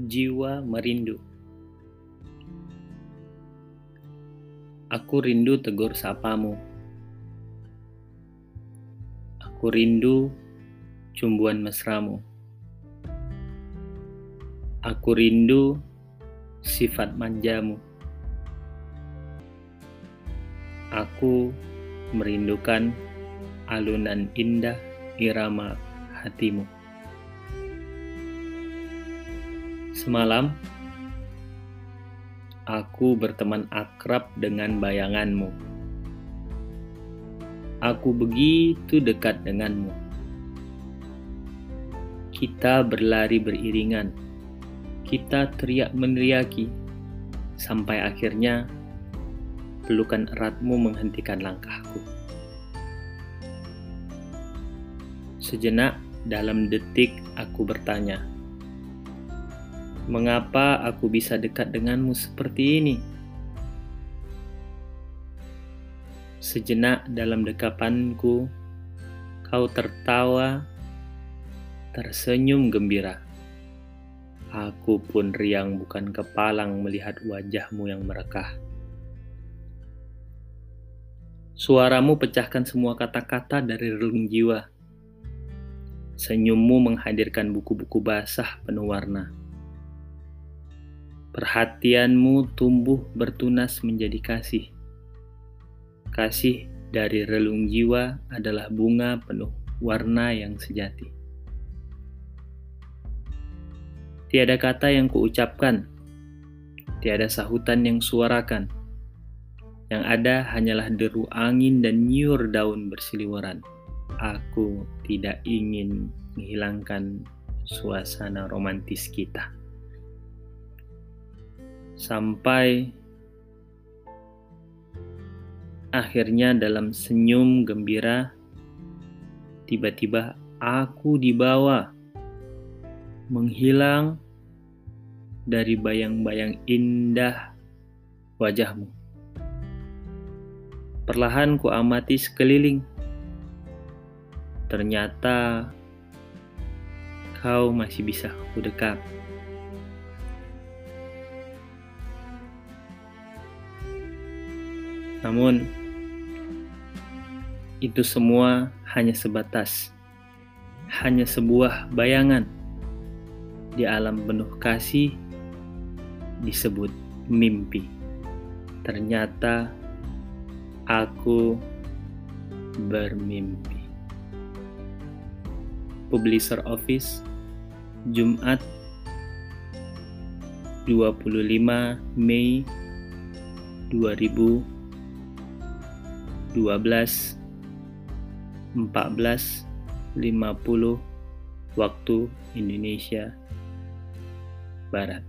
Jiwa merindu. Aku rindu tegur sapamu. Aku rindu cumbuan mesramu. Aku rindu sifat manjamu. Aku merindukan alunan indah irama hatimu. Semalam, aku berteman akrab dengan bayanganmu. Aku begitu dekat denganmu. Kita berlari beriringan. Kita teriak meneriaki sampai akhirnya pelukan eratmu menghentikan langkahku. Sejenak dalam detik aku bertanya, Mengapa aku bisa dekat denganmu seperti ini? Sejenak dalam dekapanku, kau tertawa, tersenyum gembira. Aku pun riang bukan kepalang melihat wajahmu yang merekah. Suaramu pecahkan semua kata-kata dari relung jiwa. Senyummu menghadirkan buku-buku basah penuh warna. Perhatianmu tumbuh bertunas menjadi kasih. Kasih dari relung jiwa adalah bunga penuh warna yang sejati. Tiada kata yang kuucapkan, tiada sahutan yang suarakan. Yang ada hanyalah deru angin dan nyiur daun bersiliweran. Aku tidak ingin menghilangkan suasana romantis kita sampai akhirnya dalam senyum gembira tiba-tiba aku dibawa menghilang dari bayang-bayang indah wajahmu. Perlahan ku amati sekeliling. Ternyata kau masih bisa ku dekat. Namun, itu semua hanya sebatas, hanya sebuah bayangan di alam penuh kasih disebut mimpi. Ternyata aku bermimpi. Publisher Office Jumat 25 Mei 2000 12 14 50 waktu Indonesia Barat.